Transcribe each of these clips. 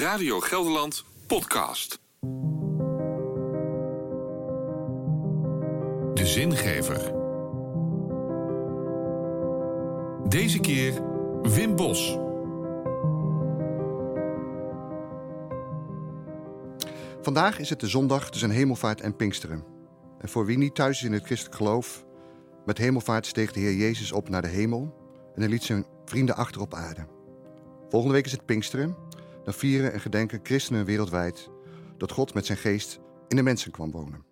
Radio Gelderland podcast. De zingever. Deze keer Wim Bos. Vandaag is het de zondag tussen hemelvaart en Pinksteren. En voor wie niet thuis is in het christelijk geloof, met hemelvaart steeg de Heer Jezus op naar de hemel en hij liet zijn vrienden achter op aarde. Volgende week is het Pinksteren. Vieren en gedenken christenen wereldwijd dat God met zijn geest in de mensen kwam wonen.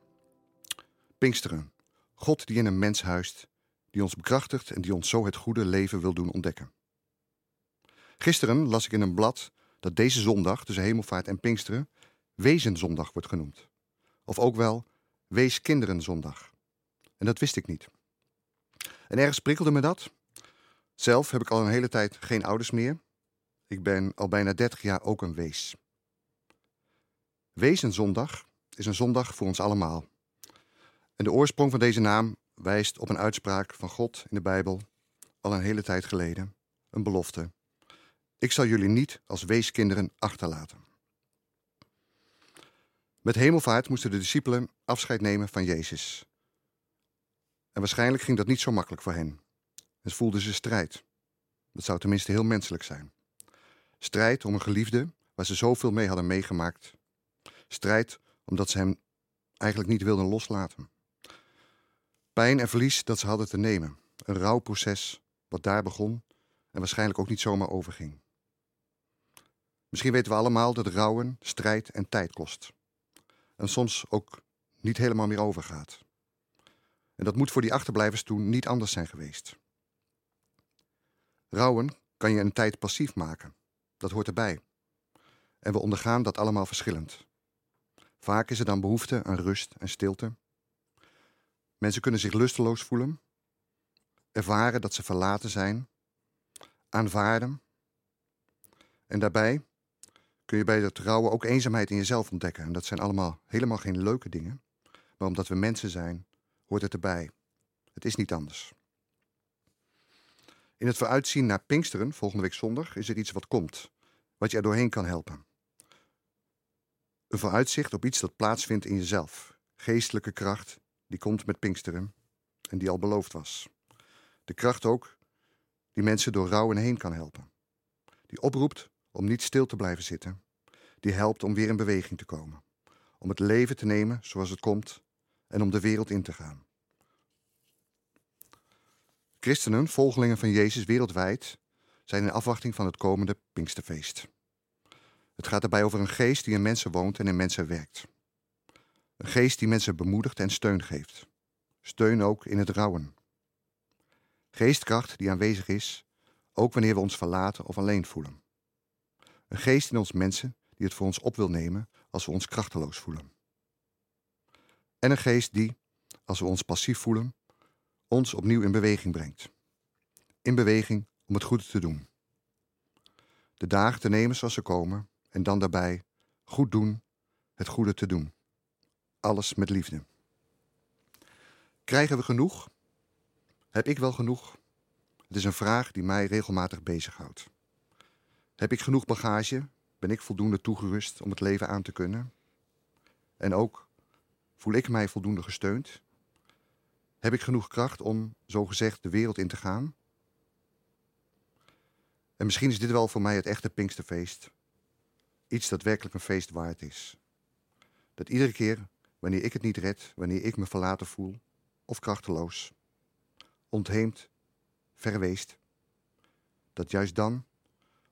Pinksteren, God die in een mens huist, die ons bekrachtigt en die ons zo het goede leven wil doen ontdekken. Gisteren las ik in een blad dat deze zondag tussen hemelvaart en Pinksteren Wezenzondag wordt genoemd. Of ook wel Weeskinderenzondag. En dat wist ik niet. En ergens prikkelde me dat. Zelf heb ik al een hele tijd geen ouders meer. Ik ben al bijna 30 jaar ook een wees. Wezenzondag is een zondag voor ons allemaal. En de oorsprong van deze naam wijst op een uitspraak van God in de Bijbel al een hele tijd geleden. Een belofte. Ik zal jullie niet als weeskinderen achterlaten. Met hemelvaart moesten de discipelen afscheid nemen van Jezus. En waarschijnlijk ging dat niet zo makkelijk voor hen. Het voelden ze strijd. Dat zou tenminste heel menselijk zijn. Strijd om een geliefde waar ze zoveel mee hadden meegemaakt. Strijd omdat ze hem eigenlijk niet wilden loslaten. Pijn en verlies dat ze hadden te nemen. Een rouwproces wat daar begon en waarschijnlijk ook niet zomaar overging. Misschien weten we allemaal dat rouwen strijd en tijd kost. En soms ook niet helemaal meer overgaat. En dat moet voor die achterblijvers toen niet anders zijn geweest. Rouwen kan je een tijd passief maken. Dat hoort erbij. En we ondergaan dat allemaal verschillend. Vaak is er dan behoefte aan rust en stilte. Mensen kunnen zich lusteloos voelen, ervaren dat ze verlaten zijn, aanvaarden. En daarbij kun je bij het rouwen ook eenzaamheid in jezelf ontdekken. En dat zijn allemaal helemaal geen leuke dingen. Maar omdat we mensen zijn, hoort het erbij. Het is niet anders. In het vooruitzien naar Pinksteren, volgende week zondag, is er iets wat komt, wat je er doorheen kan helpen. Een vooruitzicht op iets dat plaatsvindt in jezelf. Geestelijke kracht, die komt met Pinksteren en die al beloofd was. De kracht ook die mensen door rouwen heen kan helpen. Die oproept om niet stil te blijven zitten. Die helpt om weer in beweging te komen. Om het leven te nemen zoals het komt en om de wereld in te gaan. Christenen, volgelingen van Jezus wereldwijd, zijn in afwachting van het komende Pinksterfeest. Het gaat daarbij over een geest die in mensen woont en in mensen werkt. Een geest die mensen bemoedigt en steun geeft. Steun ook in het rouwen. Geestkracht die aanwezig is, ook wanneer we ons verlaten of alleen voelen. Een geest in ons mensen die het voor ons op wil nemen als we ons krachteloos voelen. En een geest die, als we ons passief voelen, ons opnieuw in beweging brengt. In beweging om het goede te doen. De dagen te nemen zoals ze komen en dan daarbij goed doen, het goede te doen. Alles met liefde. Krijgen we genoeg? Heb ik wel genoeg? Het is een vraag die mij regelmatig bezighoudt. Heb ik genoeg bagage? Ben ik voldoende toegerust om het leven aan te kunnen? En ook, voel ik mij voldoende gesteund? Heb ik genoeg kracht om, zogezegd, de wereld in te gaan? En misschien is dit wel voor mij het echte Pinksterfeest. Iets dat werkelijk een feest waard is. Dat iedere keer, wanneer ik het niet red, wanneer ik me verlaten voel, of krachteloos, ontheemd, verweest, dat juist dan,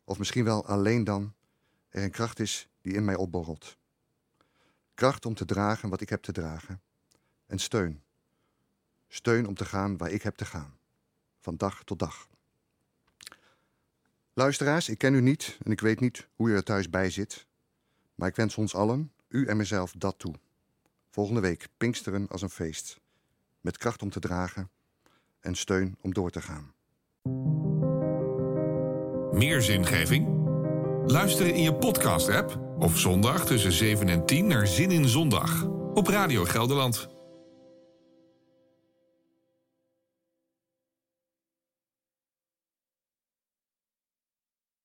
of misschien wel alleen dan, er een kracht is die in mij opborrelt. Kracht om te dragen wat ik heb te dragen. En steun. Steun om te gaan waar ik heb te gaan. Van dag tot dag. Luisteraars, ik ken u niet en ik weet niet hoe u er thuis bij zit. Maar ik wens ons allen, u en mezelf, dat toe. Volgende week Pinksteren als een feest. Met kracht om te dragen en steun om door te gaan. Meer zingeving? Luister in je podcast-app of zondag tussen 7 en 10 naar Zin in Zondag op Radio Gelderland.